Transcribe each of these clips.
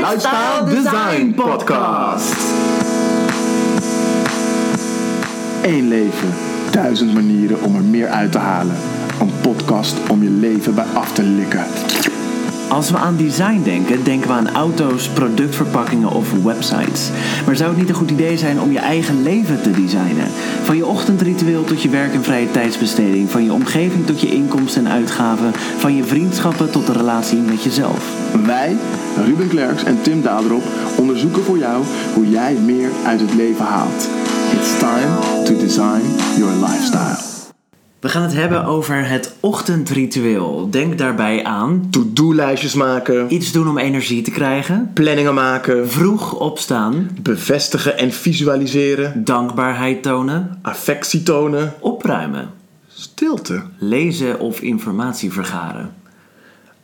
Lifestyle Design Podcast. Eén leven, duizend manieren om er meer uit te halen. Een podcast om je leven bij af te likken. Als we aan design denken, denken we aan auto's, productverpakkingen of websites. Maar zou het niet een goed idee zijn om je eigen leven te designen? Van je ochtendritueel tot je werk en vrije tijdsbesteding, van je omgeving tot je inkomsten en uitgaven, van je vriendschappen tot de relatie met jezelf. Wij, Ruben Klerks en Tim Daderop, onderzoeken voor jou hoe jij meer uit het leven haalt. It's time to design your lifestyle. We gaan het hebben over het ochtendritueel. Denk daarbij aan To-do-lijstjes maken, iets doen om energie te krijgen, planningen maken, vroeg opstaan, bevestigen en visualiseren, dankbaarheid tonen, affectie tonen, opruimen, stilte. lezen of informatie vergaren.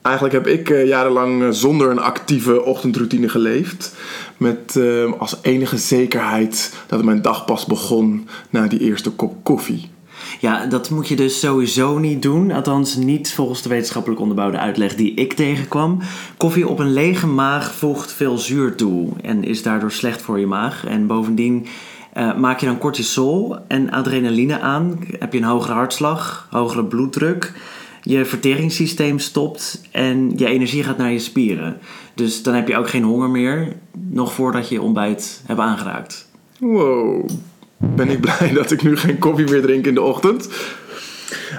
Eigenlijk heb ik eh, jarenlang eh, zonder een actieve ochtendroutine geleefd. Met eh, als enige zekerheid dat mijn dag pas begon na die eerste kop koffie. Ja, dat moet je dus sowieso niet doen. Althans, niet volgens de wetenschappelijk onderbouwde uitleg die ik tegenkwam. Koffie op een lege maag voegt veel zuur toe en is daardoor slecht voor je maag. En bovendien eh, maak je dan cortisol en adrenaline aan. Heb je een hogere hartslag, hogere bloeddruk. Je verteringssysteem stopt en je energie gaat naar je spieren. Dus dan heb je ook geen honger meer, nog voordat je je ontbijt hebt aangeraakt. Wow, ben ik blij dat ik nu geen koffie meer drink in de ochtend.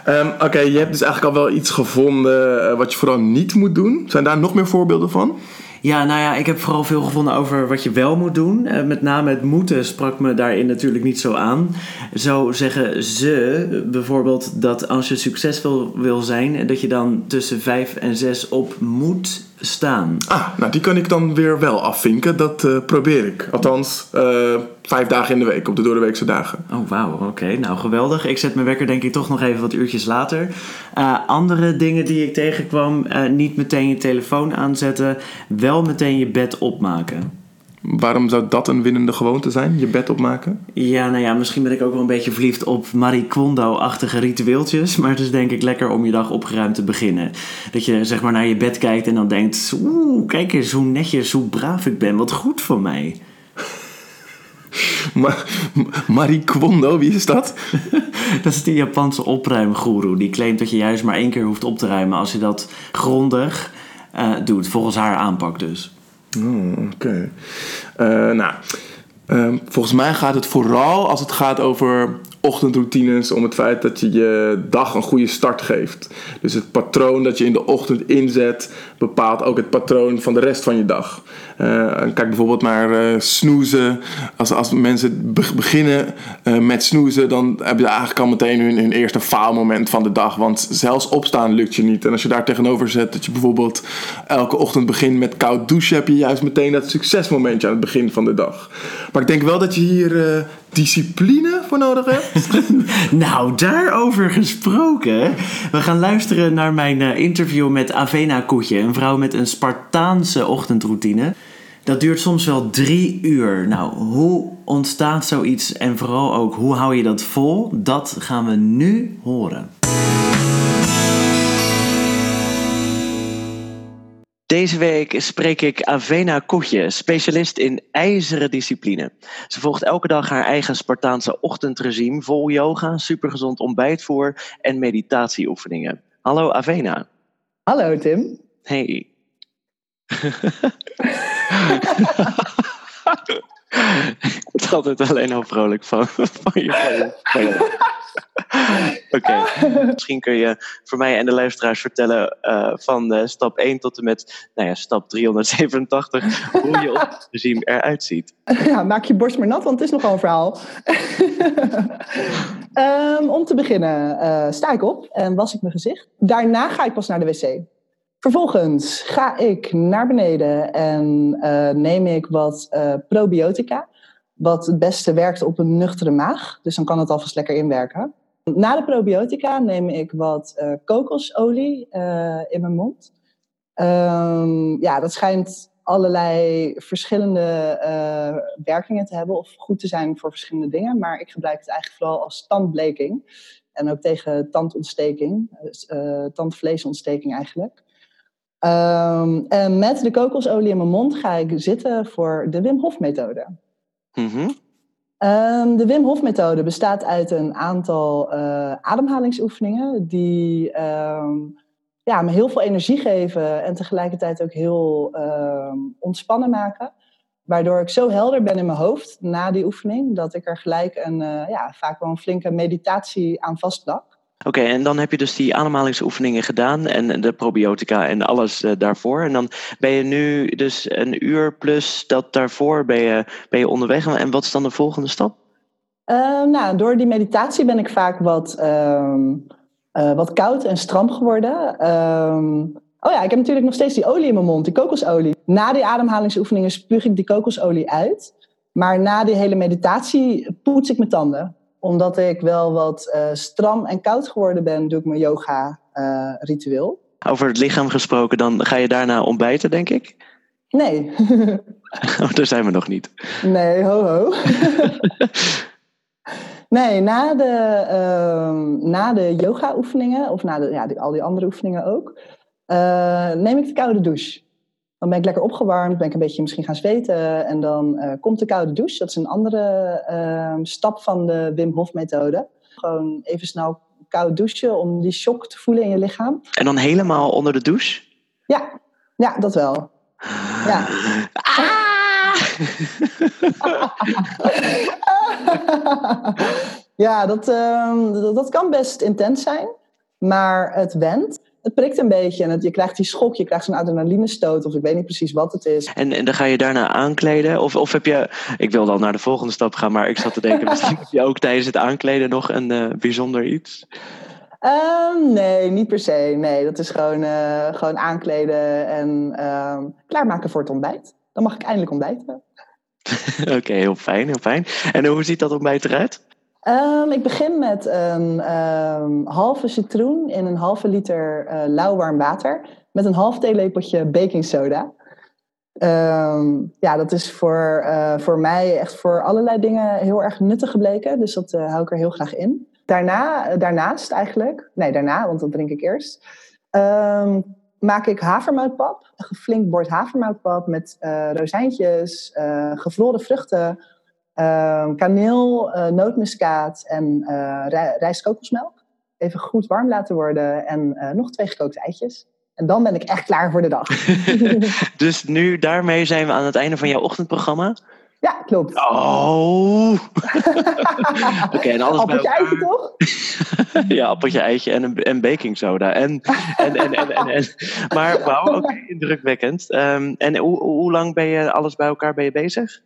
Ehm, Oké, je hebt dus eigenlijk al wel iets gevonden eh, wat je vooral niet moet doen. Zijn daar nog meer voorbeelden van? Ja, nou ja, ik heb vooral veel gevonden over wat je wel moet doen. Eh, met name het moeten sprak me daarin natuurlijk niet zo aan. Zo zeggen ze bijvoorbeeld dat als je succesvol wil zijn, dat je dan tussen vijf en zes op moet staan. Ah, nou die kan ik dan weer wel afvinken. Dat eh, probeer ik. Althans, eh, vijf dagen in de week, op de doordeweekse dagen. Oh, wauw. Oké, nou geweldig. Ik zet mijn wekker denk ik toch nog even wat uurtjes later. Eh, andere dingen die ik tegenkwam, niet meteen je telefoon aanzetten, wel meteen je bed opmaken. Waarom zou dat een winnende gewoonte zijn? Je bed opmaken? Ja, nou ja, misschien ben ik ook wel een beetje verliefd op Marie Kondo-achtige ritueeltjes. Maar het is denk ik lekker om je dag opgeruimd te beginnen. Dat je zeg maar naar je bed kijkt en dan denkt... Oeh, kijk eens hoe netjes, hoe braaf ik ben. Wat goed voor mij. Ma Marie Kondo, wie is dat? Dat is die Japanse opruimgoeroe. Die claimt dat je juist maar één keer hoeft op te ruimen als je dat grondig eh, doet. Volgens haar aanpak dus. Oh, oké. Eh, nou, ehm, volgens mij gaat het vooral als het gaat over ochtendroutines om het feit dat je je dag een goede start geeft. Dus het patroon dat je in de ochtend inzet bepaalt ook het patroon van de rest van je dag. Eh, kijk bijvoorbeeld naar eh, snoezen. Als, als mensen be- beginnen eh, met snoezen, dan hebben ze eigenlijk al meteen hun, hun eerste faalmoment van de dag. Want zelfs opstaan lukt je niet. En als je daar tegenover zet dat je bijvoorbeeld elke ochtend begint met koud douchen, heb je juist meteen dat succesmomentje aan het begin van de dag. Maar ik denk wel dat je hier discipline voor nodig hebt. Nou, daarover gesproken. We gaan luisteren naar mijn eh, interview met Avena Koetje. Een vrouw met een Spartaanse ochtendroutine. Dat duurt soms wel drie uur. Nou, hoe ontstaat zoiets en vooral ook hoe hou je dat vol? Dat gaan we nu horen. Deze week spreek ik Avena Koetje, specialist in ijzeren discipline. Ze volgt elke dag haar eigen Spartaanse ochtendregime vol yoga, supergezond ontbijtvoer en meditatieoefeningen. Hallo Avena. Hallo Tim. Hey. ik er altijd alleen al vrolijk van, van je. van je- Oké, misschien kun je voor mij en de luisteraars vertellen eh, van eh, stap 1 tot en met nou ja, stap 387 hoe je ochtendregime eruit ziet. Ja, maak je borst maar nat, want het is nogal een verhaal. Ehm, om te beginnen eh, sta ik op en was ik mijn gezicht. Daarna ga ik pas naar de wc. Vervolgens ga ik naar beneden en neem ik wat probiotica. Wat het beste werkt op een nuchtere maag. Dus dan kan het alvast lekker inwerken. Na de probiotica neem ik wat eh, kokosolie eh, in mijn mond. Ehm, ja, dat schijnt allerlei verschillende eh, werkingen te hebben of goed te zijn voor verschillende dingen. Maar ik gebruik het eigenlijk vooral als tandbleking en ook tegen tandontsteking, dus, tandvleesontsteking eigenlijk. Ehm, en met de kokosolie in mijn mond ga ik zitten voor de Wim Hof methode. Mhm. Ehm, de Wim Hof methode bestaat uit een aantal eh, ademhalingsoefeningen die ehm, ja, me heel veel energie geven en tegelijkertijd ook heel ehm, ontspannen maken. Waardoor ik zo helder ben in mijn hoofd na die oefening dat ik er gelijk een, eh, ja, vaak wel een flinke meditatie aan vastplak. Oké, en dan heb je dus die ademhalingsoefeningen gedaan en de probiotica en alles eh, daarvoor. En dan ben je nu dus een uur plus dat daarvoor ben je, ben je onderweg. En wat is dan de volgende stap? Uh, nou, door die meditatie ben ik vaak wat, uh, wat koud en stram geworden. Ehm, oh ja, ik heb natuurlijk nog steeds die olie in mijn mond, die kokosolie. Na die ademhalingsoefeningen spuug ik die kokosolie uit. Maar na die hele meditatie poets ik mijn tanden omdat ik wel wat uh, stram en koud geworden ben, doe ik mijn yoga-ritueel. Uh, Over het lichaam gesproken, dan ga je daarna ontbijten, denk ik? Nee. oh, daar zijn we nog niet. Nee, ho ho. nee, na de, uh, na de yoga-oefeningen, of na de, ja, al die andere oefeningen ook, uh, neem ik de koude douche. Dan ben ik lekker opgewarmd, ben ik een beetje misschien gaan zweten. En dan uh, komt de koude douche. Dat is een andere uh, stap van de Wim Hof methode. Gewoon even snel koud douchen om die shock te voelen in je lichaam. En dan helemaal onder de douche? Ja, ja dat wel. Ja. Ah! ja, dat, uh, dat, dat kan best intens zijn. Maar het went het prikt een beetje en het, je krijgt die schok, je krijgt zo'n adrenalinestoot of ik weet niet precies wat het is. En, en dan ga je daarna aankleden? Of, of heb je, ik wil dan naar de volgende stap gaan, maar ik zat te denken, misschien heb je ook tijdens het aankleden nog een uh, bijzonder iets? Um, nee, niet per se. Nee, dat is gewoon, uh, gewoon aankleden en uh, klaarmaken voor het ontbijt. Dan mag ik eindelijk ontbijten. Oké, okay, heel fijn, heel fijn. En hoe ziet dat ontbijt eruit? Um, ik begin met een um, halve citroen in een halve liter uh, lauw warm water. Met een half theelepeltje baking soda. Um, ja, dat is voor, uh, voor mij echt voor allerlei dingen heel erg nuttig gebleken. Dus dat uh, hou ik er heel graag in. Daarna, daarnaast eigenlijk, nee daarna, want dat drink ik eerst. maak ik havermoutpap. Een flink bord havermoutpap met rozijntjes, gevroren vruchten Uh, kaneel, uh, nootmuskaat en uh, rijstkokosmelk. Even goed warm laten worden en uh, nog twee gekookte eitjes. En dan ben ik echt klaar voor de dag. dus nu, daarmee zijn we aan het einde van jouw ochtendprogramma? Ja, klopt. Oh! Oké, okay, en alles appeltje eitje toch? ja, appeltje eitje en een en baking soda. En, en, en, en, en, en. Maar wauw, okay, indrukwekkend. Um, en hoe, hoe lang ben je alles bij elkaar ben je bezig?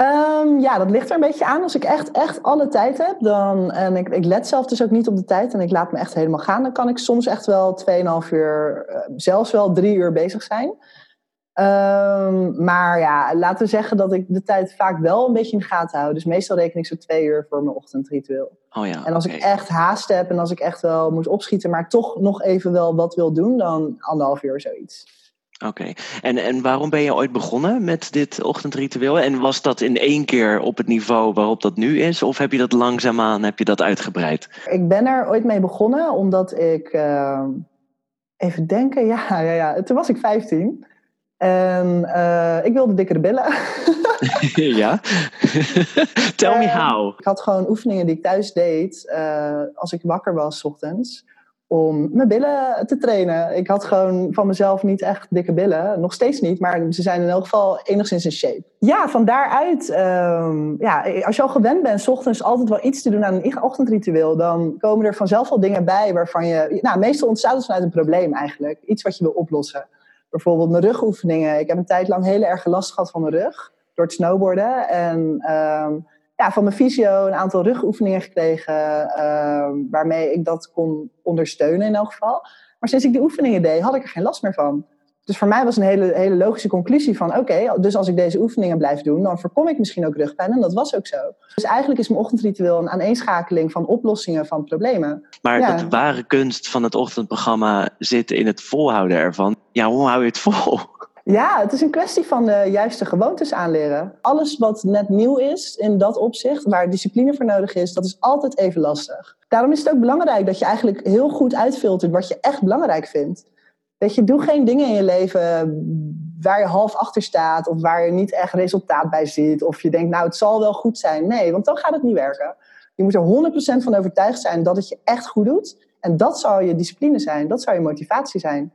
Um, ja, dat ligt er een beetje aan. Als ik echt, echt alle tijd heb, dan, en ik, ik let zelf dus ook niet op de tijd en ik laat me echt helemaal gaan, dan kan ik soms echt wel 2,5 uur, zelfs wel drie uur bezig zijn. Um, maar ja, laten we zeggen dat ik de tijd vaak wel een beetje in de gaten hou. Dus meestal reken ik zo twee uur voor mijn ochtendritueel. Oh ja, en als okay. ik echt haast heb en als ik echt wel moet opschieten, maar toch nog even wel wat wil doen, dan anderhalf uur zoiets. Oké, okay. en, en waarom ben je ooit begonnen met dit ochtendritueel? En was dat in één keer op het niveau waarop dat nu is? Of heb je dat langzaamaan heb je dat uitgebreid? Ik ben er ooit mee begonnen omdat ik... Uh, even denken, ja, ja, ja. Toen was ik 15. En uh, ik wilde dikkere billen. ja? Tell me how. Ik had gewoon oefeningen die ik thuis deed uh, als ik wakker was ochtends om mijn billen te trainen. Ik had gewoon van mezelf niet echt dikke billen. Nog steeds niet, maar ze zijn in elk geval enigszins in shape. Ja, van daaruit, um, ja, als je al gewend bent, 's ochtends altijd wel iets te doen aan een ochtendritueel, dan komen er vanzelf wel dingen bij waarvan je, nou, meestal ontstaat het vanuit een probleem eigenlijk. Iets wat je wil oplossen. Bijvoorbeeld mijn rugoefeningen. Ik heb een tijd lang heel erg last gehad van mijn rug door het snowboarden. En um, ja, van mijn fysio een aantal rugoefeningen gekregen uh, waarmee ik dat kon ondersteunen in elk geval. Maar sinds ik die oefeningen deed, had ik er geen last meer van. Dus voor mij was een hele, hele logische conclusie van... oké, okay, dus als ik deze oefeningen blijf doen... dan voorkom ik misschien ook rugpijn. En dat was ook zo. Dus eigenlijk is mijn ochtendritueel een aaneenschakeling... van oplossingen van problemen. Maar ja. de ware kunst van het ochtendprogramma zit in het volhouden ervan. Ja, hoe hou je het vol? Ja, het is een kwestie van de juiste gewoontes aanleren. Alles wat net nieuw is in dat opzicht, waar discipline voor nodig is, dat is altijd even lastig. Daarom is het ook belangrijk dat je eigenlijk heel goed uitfiltert wat je echt belangrijk vindt. Weet je, doe geen dingen in je leven waar je half achter staat of waar je niet echt resultaat bij ziet. Of je denkt, nou, het zal wel goed zijn. Nee, want dan gaat het niet werken. Je moet er 100% van overtuigd zijn dat het je echt goed doet. En dat zou je discipline zijn, dat zou je motivatie zijn.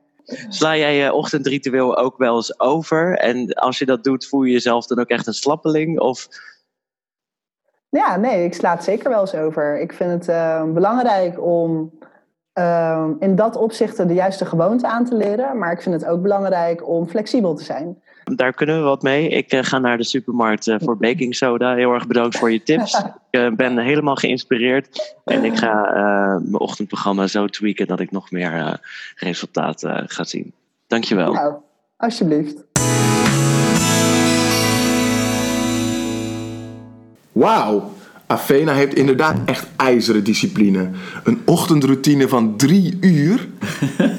Sla jij je ochtendritueel ook wel eens over? En als je dat doet, voel je jezelf dan ook echt een slappeling? Of... Ja, nee, ik sla het zeker wel eens over. Ik vind het uh, belangrijk om uh, in dat opzicht de juiste gewoonte aan te leren. Maar ik vind het ook belangrijk om flexibel te zijn. Daar kunnen we wat mee. Ik uh, ga naar de supermarkt uh, voor baking soda. Heel erg bedankt voor je tips. ik ben helemaal geïnspireerd. En ik ga mijn ochtendprogramma zo tweaken dat ik nog meer resultaat ga zien. Dankjewel. Nou, alsjeblieft. Wauw. Avena heeft inderdaad echt ijzeren discipline. Een ochtendroutine van drie uur.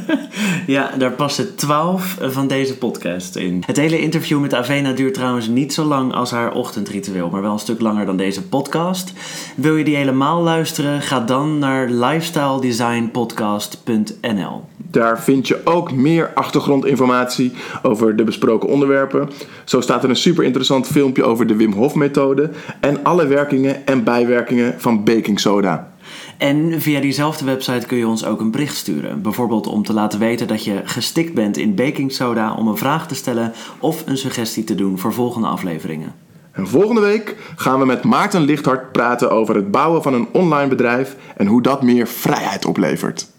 ja, daar passen twaalf van deze podcast in. Het hele interview met Avena duurt trouwens niet zo lang als haar ochtendritueel, maar wel een stuk langer dan deze podcast. Wil je die helemaal luisteren? Ga dan naar lifestyledesignpodcast.nl. Daar vind je ook meer achtergrondinformatie over de besproken onderwerpen. Zo staat er een super interessant filmpje over de Wim Hof methode en alle werkingen en bijwerkingen van baking soda. En via diezelfde website kun je ons ook een bericht sturen. Bijvoorbeeld om te laten weten dat je gestikt bent in baking soda, om een vraag te stellen of een suggestie te doen voor volgende afleveringen. En volgende week gaan we met Maarten Lichthart praten over het bouwen van een online bedrijf en hoe dat meer vrijheid oplevert.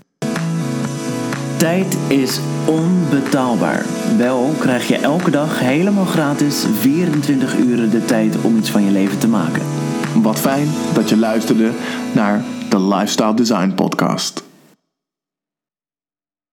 Tijd is onbetaalbaar. Wel krijg je elke dag helemaal gratis 24 uur de tijd om iets van je leven te maken. Wat fijn dat je luisterde naar de Lifestyle Design Podcast.